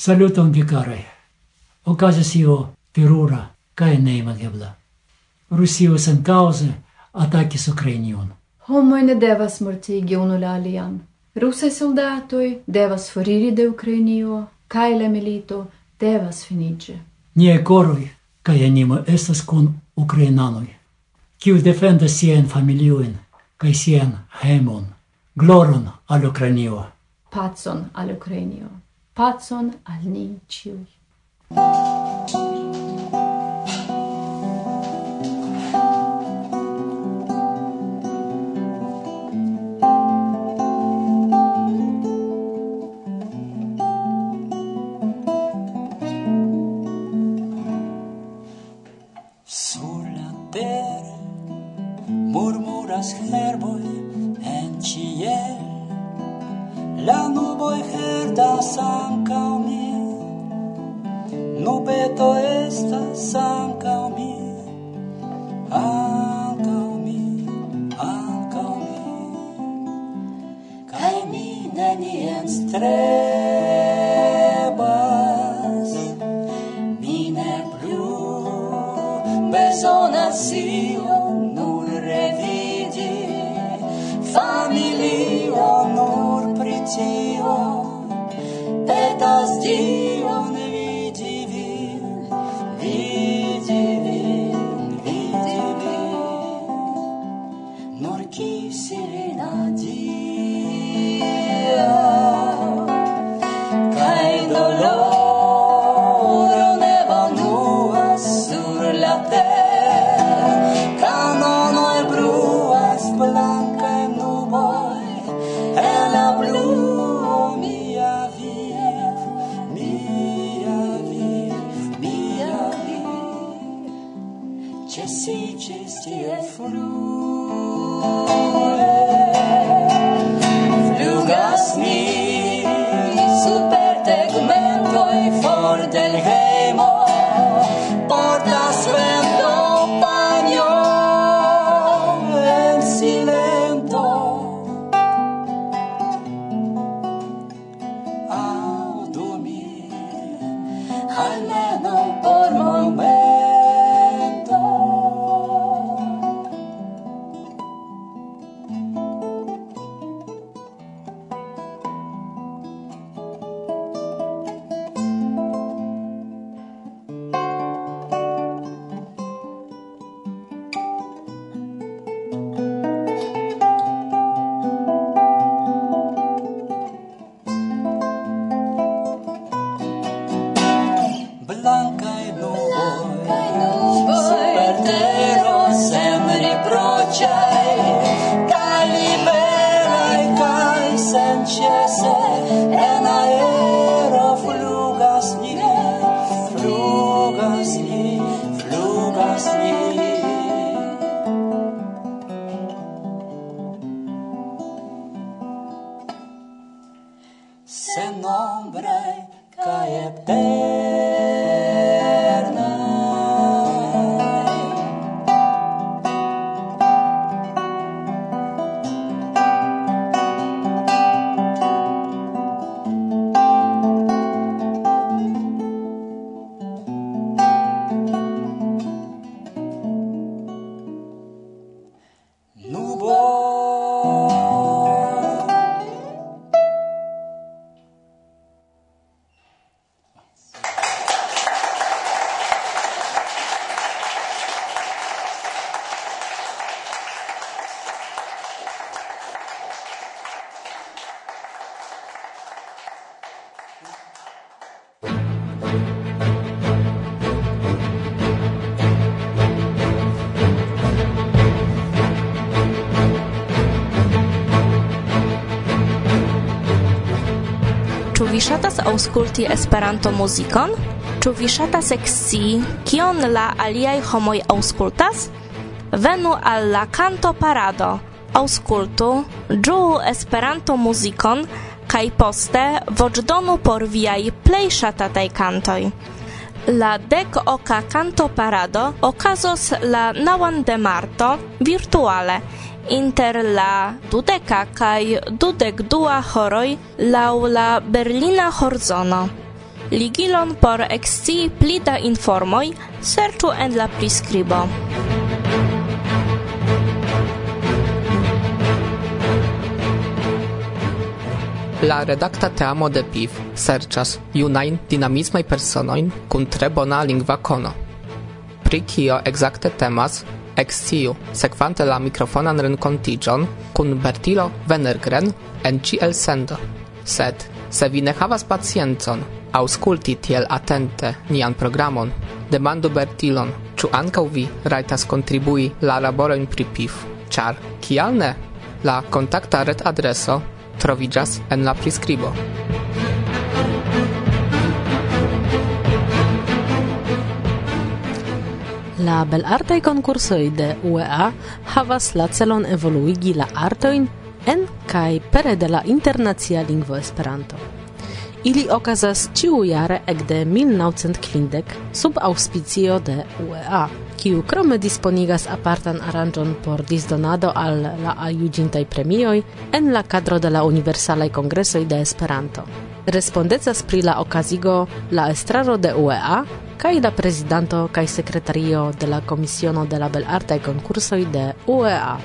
Saluton vicaroi. Ocasas io terura cae neimagebla. Rusio sen cause atacis Ukrainion. Homoi ne devas mortigi unu la alian. Rusai soldatoi devas foriri de Ukrainio, kai la milito devas finigi. Nie coroi, cae animo estas con Ukrainanoi, kiu defendas sien familioin, kai sien hemon, gloron al Ukrainio. Patson al Ukrainio. Pacon al ni ciui. La nuboj herdas ankaŭ min, nubeto estas ankaŭ mi, ankaŭ mi, Kai mi. Kaj mi nenien stres. de flor. aŭskulti Esperanto-muzikon? Ĉu vi ŝatas ekscii kion la aliaj homoj aŭskultas? Venu al la kanto parado. Aŭskultu, ĝuu Esperanto-muzikon kaj poste voĉdonu por viaj plej ŝatataj kantoj. La dek oka kanto parado okazos la naŭan de marto virtuale inter la dudeka kaj dudek dua horoj laŭ la Berlina horzono. Ligilon por ekscii pli da informoj serĉu en la priskribo. La redakta teamo de PIV serĉas junajn dinamismaj personojn kun tre bona lingva kono. Pri kio ekzakte temas Exciu, sekvante la mikrofonan renkontiĝon kun Bertilo Venergren en ĉi elsendo. Sed, se vi ne havas paciencon, aŭskulti tiel atente nian programon, demandu Bertilon, ĉu ankaŭ vi rajtas kontribui la laborojn pri PIF, ĉar, kial ne? La kontakta retadreso troviĝas en la priskribo. La bel arte konkursoj de UEA havas la celon evoluigi la artoin en kai pere de la internacia lingvo Esperanto. Ili okazas tiuiare ek de 1950 sub auspicio de UEA, kiu krome disponigas apartan aranĝon por disdonado al la aljuĝintaj premioj en la kadro de la Universalaj Kongresoj de Esperanto. Respondecas pri la okazigo la estraro de UEA kai la prezidanto kai sekretario de la Komisiono de la Belartaj Konkursoj de UEA.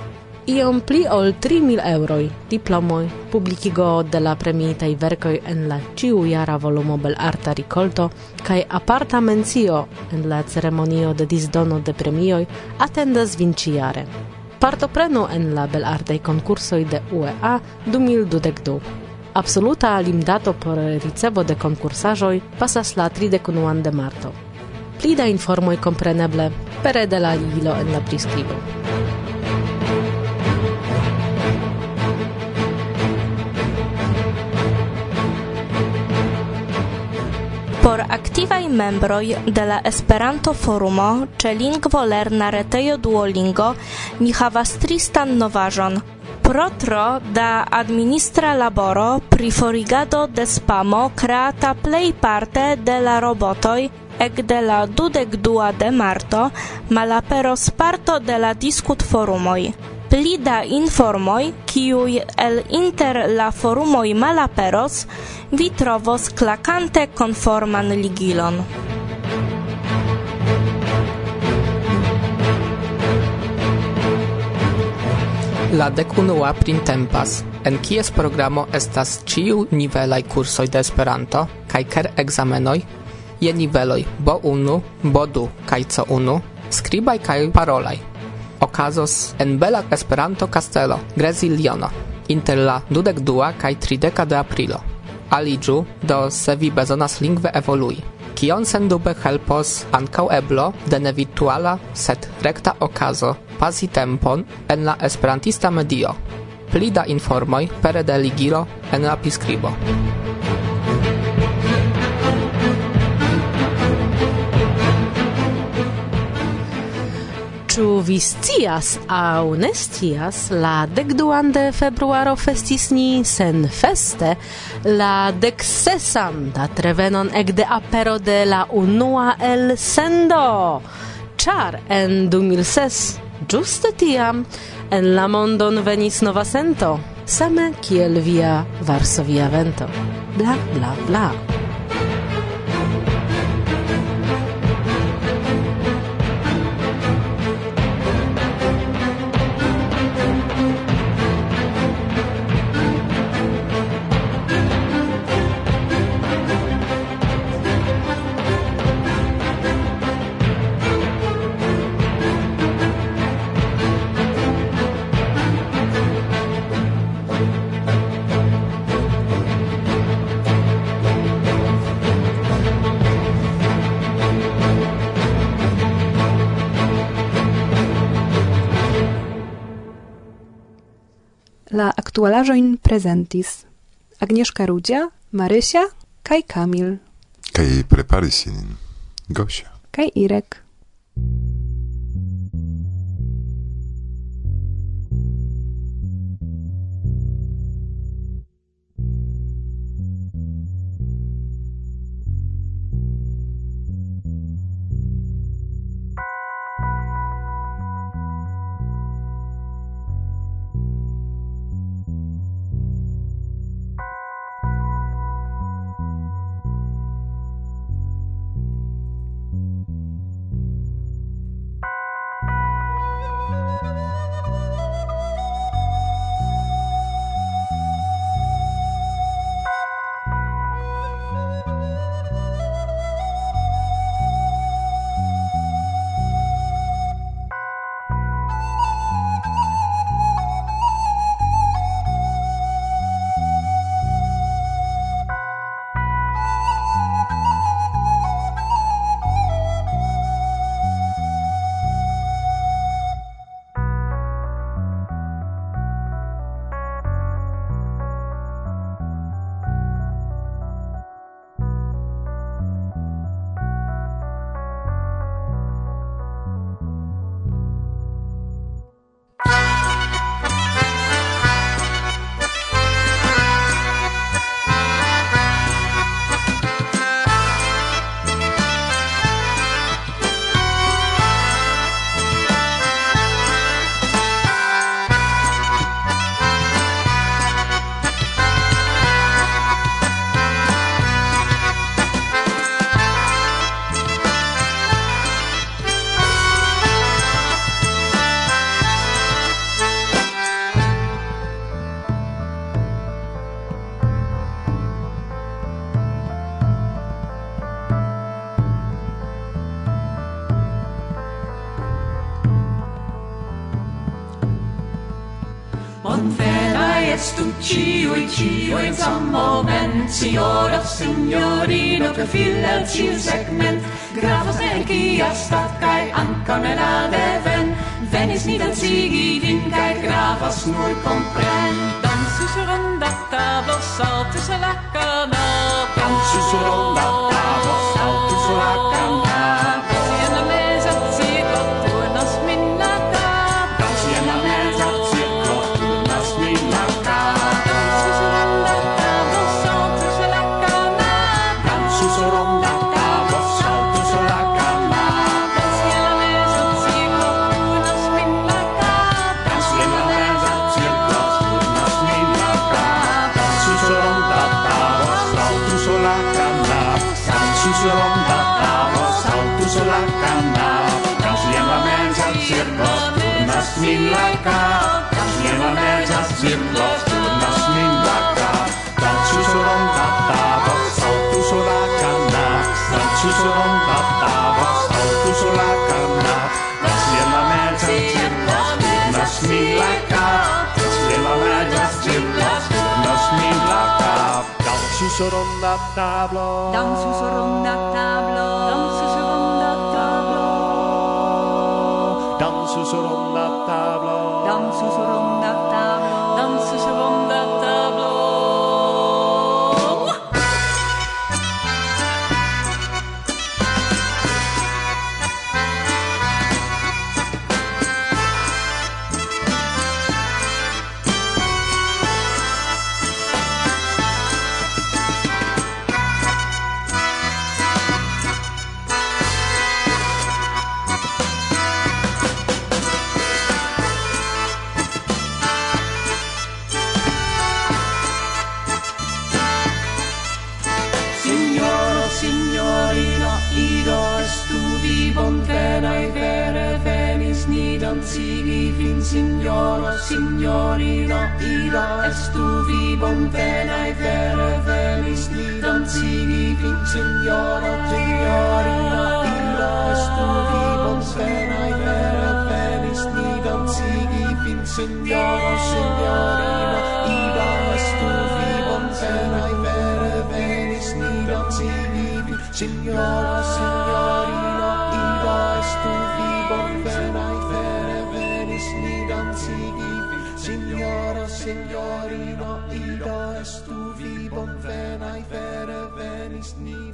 Iom pli ol 3.000 euro diplomoj, publikigo de la premiitaj verkoj en la ciu jara volumo belarta ricolto kai aparta mencio en la ceremonio de disdono de premioj atendas vinciare. ĉijare. Partoprenu en la bel belartaj konkursoj de UEA 2022. Absoluta limdato por ricevo de concursaĵoj pasas la 31 de marto. Pli da informoj kompreneble pere de la ligilo en la priskribo. Por aktivaj membroj de la Esperanto-forumo ĉe lingvo-lerna retejo Duolingo ni havas tristan novaĵon – pro tro da administra laboro pri forigado de spamo kreata plejparte de la robotoj de la dudek dua de marto malaperos parto de la diskut forumoj. Pli da informoi, kiuj el inter la forumoi malaperos, vi trovos klakante conforman ligilon. La decunua printempas, en kies programo estas ĉiu nivelai cursoi de Esperanto kaj ker examenoi, je niveloi bo unu, bo du, kai co unu, skribaj kaj parolaj. Okazos en bela Esperanto Castello, Greziliono inter la dudek dua kaj trideka de aprilo. Aliĝu do se vi bezonas lingve evolui. Kion sendube helpos ankaŭ eblo de virtuala sed rekta okazo pasi tempon en la esperantista medio. Pli da informoj pere de ligilo en la priskribo. Ĉu vi scias aŭ ne scias, la dekduan de februaro festis ni senfeste la deksesan datrevenon ekde apero de la unua elsendo, ĉar en 2006 Giuste tiam en la mondon venis nova sento, same kiel via Varsovia vento. Bla, bla, bla. La aktualaĵojn prezentis Agnieszka Rudzia, Marysia kaj Kamil. Kaj preparis ilin Gosia. Kaj Irek. estu ciui, ciui in sam moment, signora, signorino, profile ciu segment, gravas energia stat, kai anca ne la deven, venis ni dancigi vin, kai gravas nur compren. Dansu sur onda tavolo salti sur la canopa, dansu sur onda la cap, causiem la mens al circo, turnes min la cap, causiem la mens al circo, turnes min la cap. Calcio soron tattava, saltu sola canna, calcio soron tattava, saltu sola canna, causiem la mens al circo, turnes min la cap, causiem min la cap. Dansu soron da tablo, dansu soron da tablo, sur una tavola. Danzo susurrum una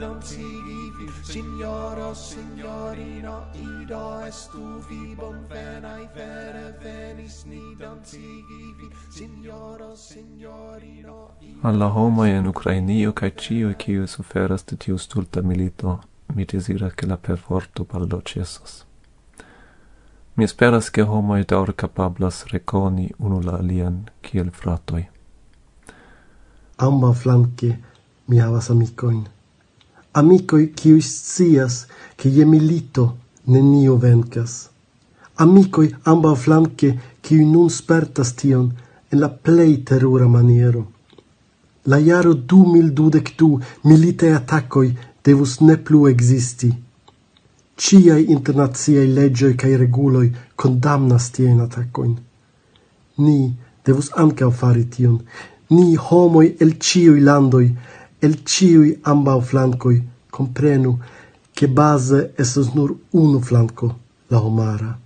non si vivi Signoro, signorino, ido estuvi Bon venai vere venis, ni non si vivi Signoro, signorino, Alla homoi en Ucrainio cae cioi cioi suferas de tiu stulta milito mi desiras che la perforto baldo cesas. Mi esperas che homoi daur capablas reconi unu la alian kiel fratoi. Amba flanque mi havas amicoin, amicoi qui scias che je milito nenio vencas. Amicoi amba flanque qui nun spertas tion en la plei terura maniero. La iaro 2022 milite dudec attaccoi devus ne plu existi. Ciai internaziai legioi cae reguloi condamnas tien attaccoin. Ni devus ancao fari tion. Ni homoi el ciui landoi el ciui ambau flancoi comprenu che base esses nur unu flanco, la omara.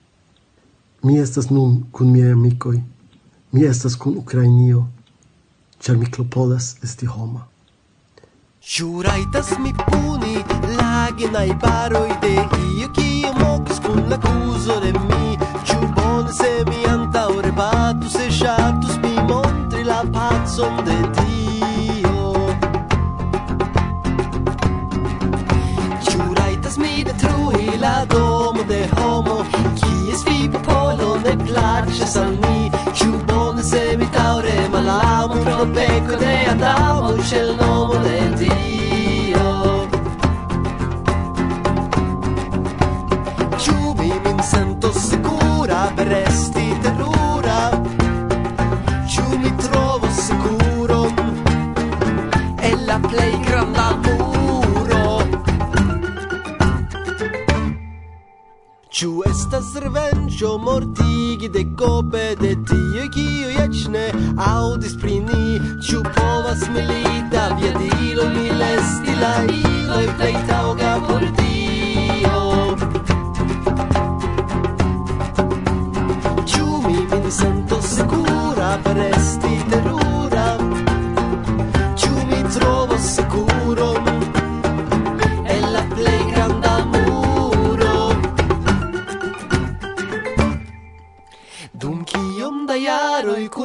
Mi estes nun cun miei amicoi, mi estes cun Ucrainio, cer mi clopoles esti homa. Ciuraitas mi puni, laginai baroi de io, chi io mocus cun l'accusore mi, ciu bon se mi antaure batus e shatus mi montri la pazzon de Dio. la domo de homo kies vi popolo ne plaĉas al mi. Ciu bone se mi taure malamo pro peco de Adamo Cel nomo de Dio estas revenĝo mortigi dekope de tie kiu eĉ ne aŭdis pri ni. Ĉu povas milita viadilo mil esti la iloj plej taŭga por tio Ĉu mi min sentos sekura per esti terura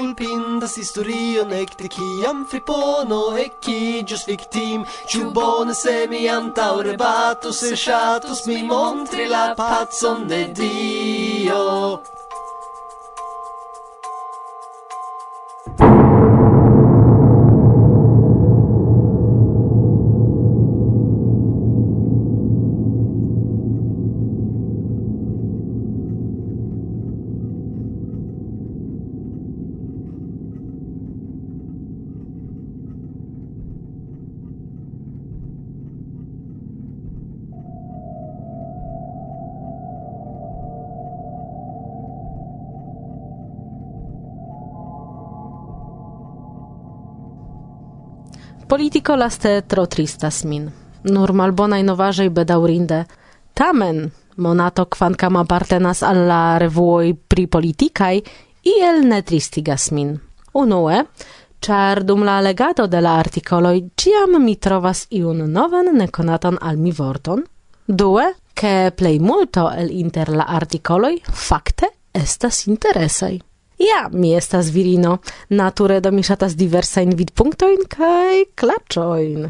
kulpindas historion ekde kiam fripono ekiĝos viktim Ĉu bone se mi antaŭre batos, se ŝatus mi montri la pacon de Dio. Politico laste tro tristas min. Nur malbonaj novaĵoj bedaŭrinde. Tamen monato kvankam apartenas al la revuoj pri politikaj iel ne tristigas min. Unue, ĉar dum la legado de la artikoloj ĉiam mi trovas iun novan nekonatan al mi vorton. Due, ke plej multo el inter la artikoloj fakte estas interesaj. Ja, mi estas virino. Nature do mi ŝatas diversajn vidpunktojn kaj klaĉojn.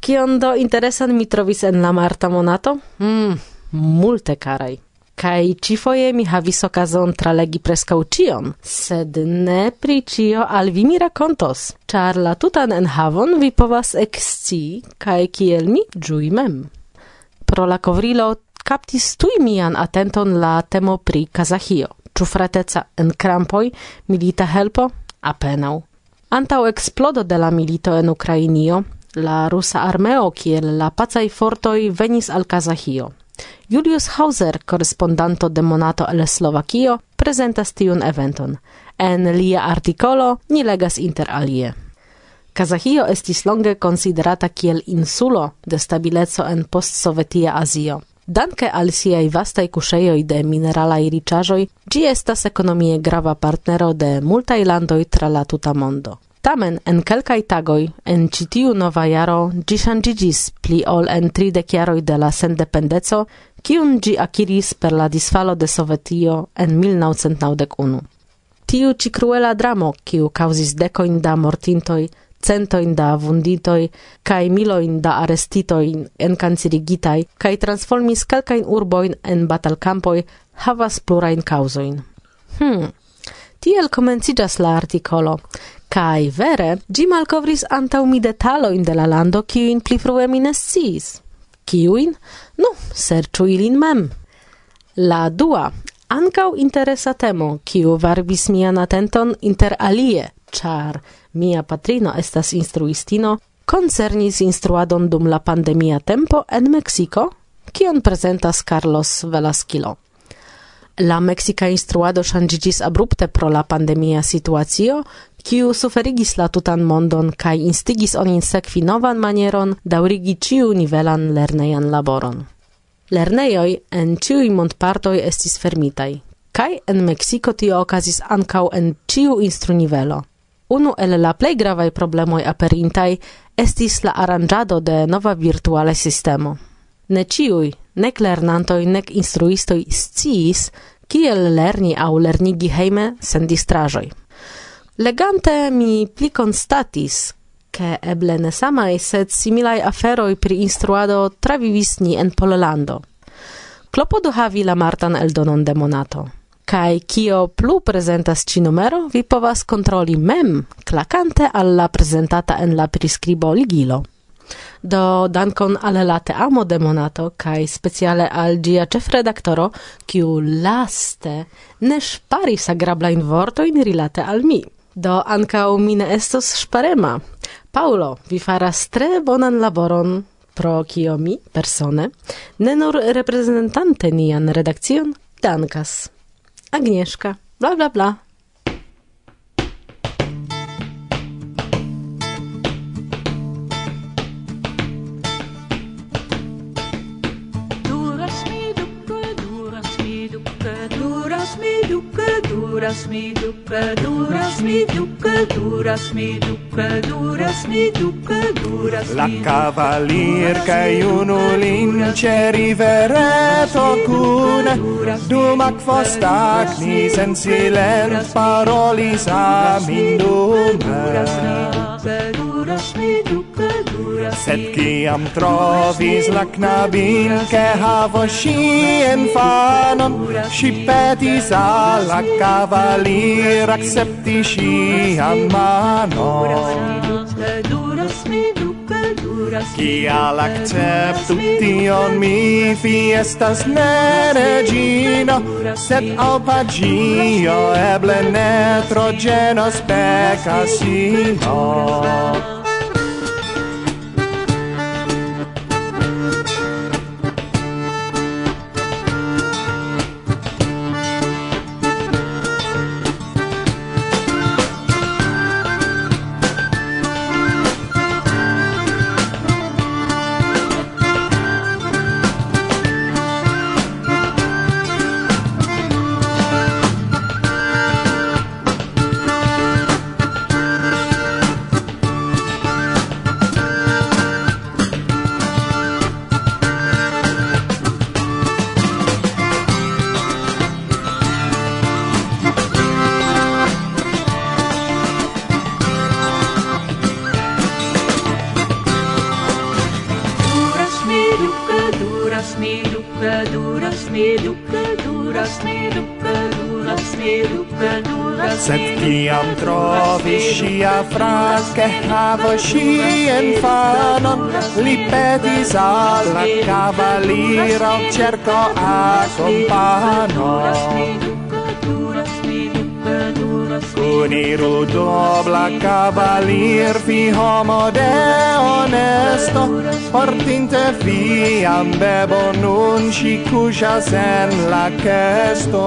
Kion do interesan mi trovis en la marta monato? Mm, multe karaj. Kaj cifoje mi havis okazon tralegi preskaŭ ĉion, sed ne pri ĉio al vi mi rakontos, ĉar la tutan enhavon vi povas ekscii kaj kiel mi ĝui mem. Pro la kovrilo kaptis tuj mian atenton la temo pri Kazahio ĉu frateca enkrampoj, milita helpo apenaŭ. Antaŭ eksplodo de la milito en Ukrainio, la rusa armeo kiel la pacaj fortoj venis al Kazahio. Julius Hauser, korespondanto de Monato el Slovakio, prezentas tiun eventon. En lia artikolo ni legas inter alie. Kazahio estis longe konsiderata kiel insulo de stabileco en postsovetia Azio. Danke al siaj vastaj kuŝejoj de mineralaj riĉaĵoj, ĝi estas ekonomie grava partnero de multaj landoj tra la tuta mondo. Tamen en kelkaj tagoj en ĉi tiu nova jaro ĝi ŝanĝiĝis pli ol en tridek jaroj de la sendependeco, kiun ĝi akiris per la disfalo de Sovetio en 1991. Tiu ĉi kruela dramo, kiu kaŭzis dekojn da mortintoj, centoin da vunditoi kai miloin da arestitoi en cancerigitai kai transformis kelkain urboin en batalcampoi havas plurain causoin. Hmm. Tiel comencidas la articolo. Kai vere, gi malcovris antau mi detaloin de la lando kiuin pli frue mi. Kiuin? Nu, serĉu ilin mem. La dua, ancau interesa temo, kiu varbis mian atenton inter alie – char mia patrino estas instruistino, concernis instruadon dum la pandemia tempo en Mexico, kion presentas Carlos Velasquilo. La Mexica instruado shangigis abrupte pro la pandemia situatio, kiu suferigis la tutan mondon kaj instigis onin sekvi novan manieron daŭrigi ciu nivelan lernejan laboron. Lernejoj en ĉiuj montpartoj estis fermitaj, kaj en Meksiko tio okazis ankaŭ en ciu instrunivelo. Unu el la plej gravaj problemoj aperintaj estis la aranĝado de nova virtuala sistemo. Ne ĉiuj, nek lernantoj, nek instruistoj sciis, kiel lerni aŭ lernigi hejme sen distraĵoj. Legante mi pli konstatis, ke eble ne samaj, sed similaj aferoi pri instruado travivis ni en Pollando. Klopodu havi la martan eldonon de monato. Kai kio plu presentas ci numero, vi povas kontroli mem, klakante alla presentata en la priskribo ligilo. Do dankon al la teamo de monato kai speciale al gia ĉefredaktoro, kiu laste ne grablain vorto in rilate al mi. Do anka mine estos sparema paulo vi faras tre bonan laboron, pro kio mi persone ne nur reprezentante nian redakcion dankas. Agnieszka, bla bla bla. duras mi duca duras mi duca duras mi duca duras mi duca duras la cavalier che uno lince rivereto cun dumac vostacni sen silent parolis amindum duras mi duca duras mi Sed ciam trovis la knabin Che havo sci infanon Si petis alla cavalier Accepti sian manon. Kial acceptu tion mi fi estas ne regino Sed al pagio eble ne trogenos pecasino fras che havo sci infanon li petis al la cavaliero cerco a compano. Kun iru dobla cavalier fi homo de onesto Portinte fiam bebo nun ci cusas en la chesto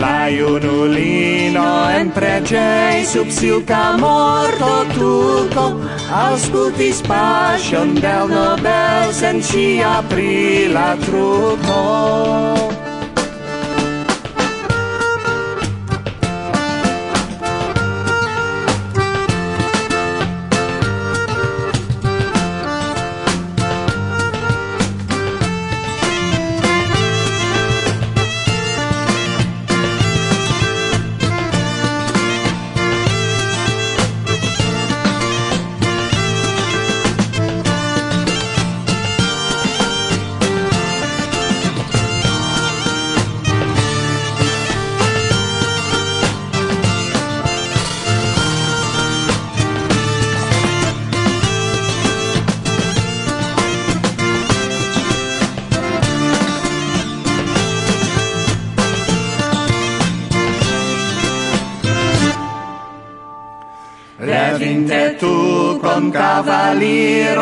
La iunulino en pregei sub silca morto tuco Auscultis pasion del nobel sen cia pri la truco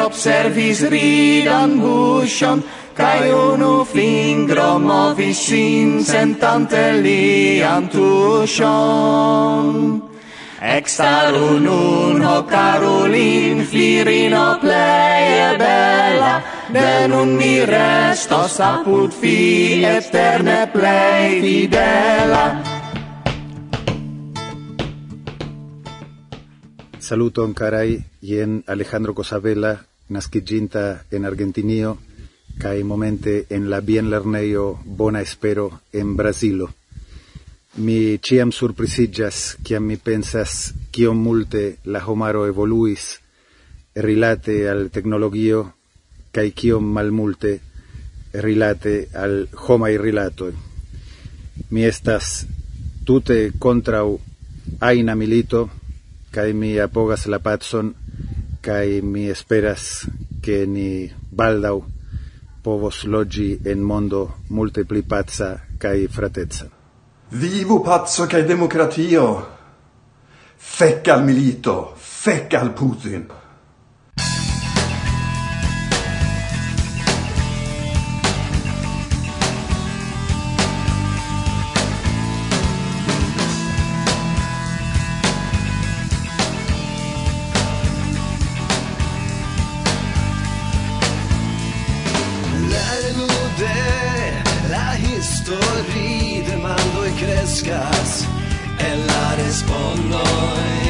observis ridan buŝon kaj unu fingro movis sin sentante lian tuŝon. Extaru nun ho carulin flirino pleie bella, de nun mi restos apud fi eterne plei fidela. Saluton carai, jen Alejandro Cosabela nasciginta en Argentinio, cae momente en la bien lerneio Bona Espero en Brasilo. Mi ciam surprisigas, ciam mi pensas cion multe la homaro evoluis rilate al tecnologio, cae cion malmulte rilate al homai rilatoi. Mi estas tute contrau aina milito, cae mi apogas la patson kai mi esperas che ni baldau povos logi en mondo multe pli pazza kai fratezza. Vivu pazzo kai democratio. Fec al milito, fec al Putin. Lord.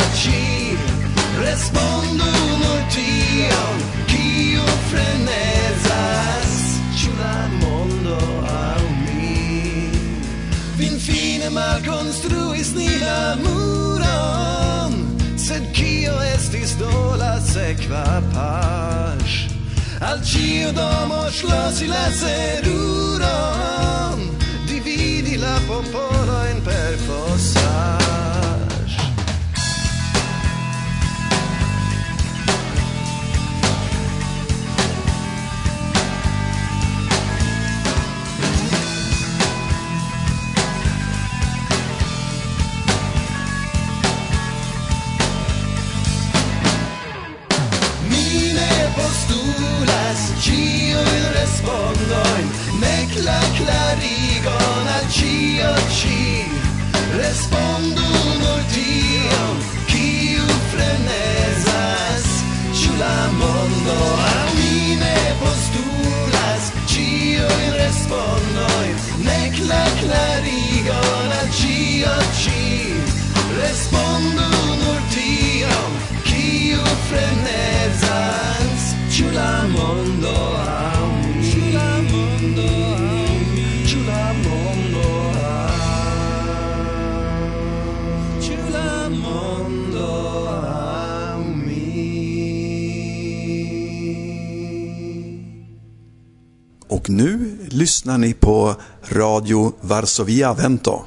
oči respondu nur tion io frenezas ci va mondo aŭ mi. Finfine malkonstruis ni la muron sed kio estis do la sekva paŝ al ĉiu domo ŝlosi la seruron dividi la popolojn per fosa respondojn nek la klarigon al ĉio ĉi respondojn Och nu lyssnar ni på Radio Varsovia Vento.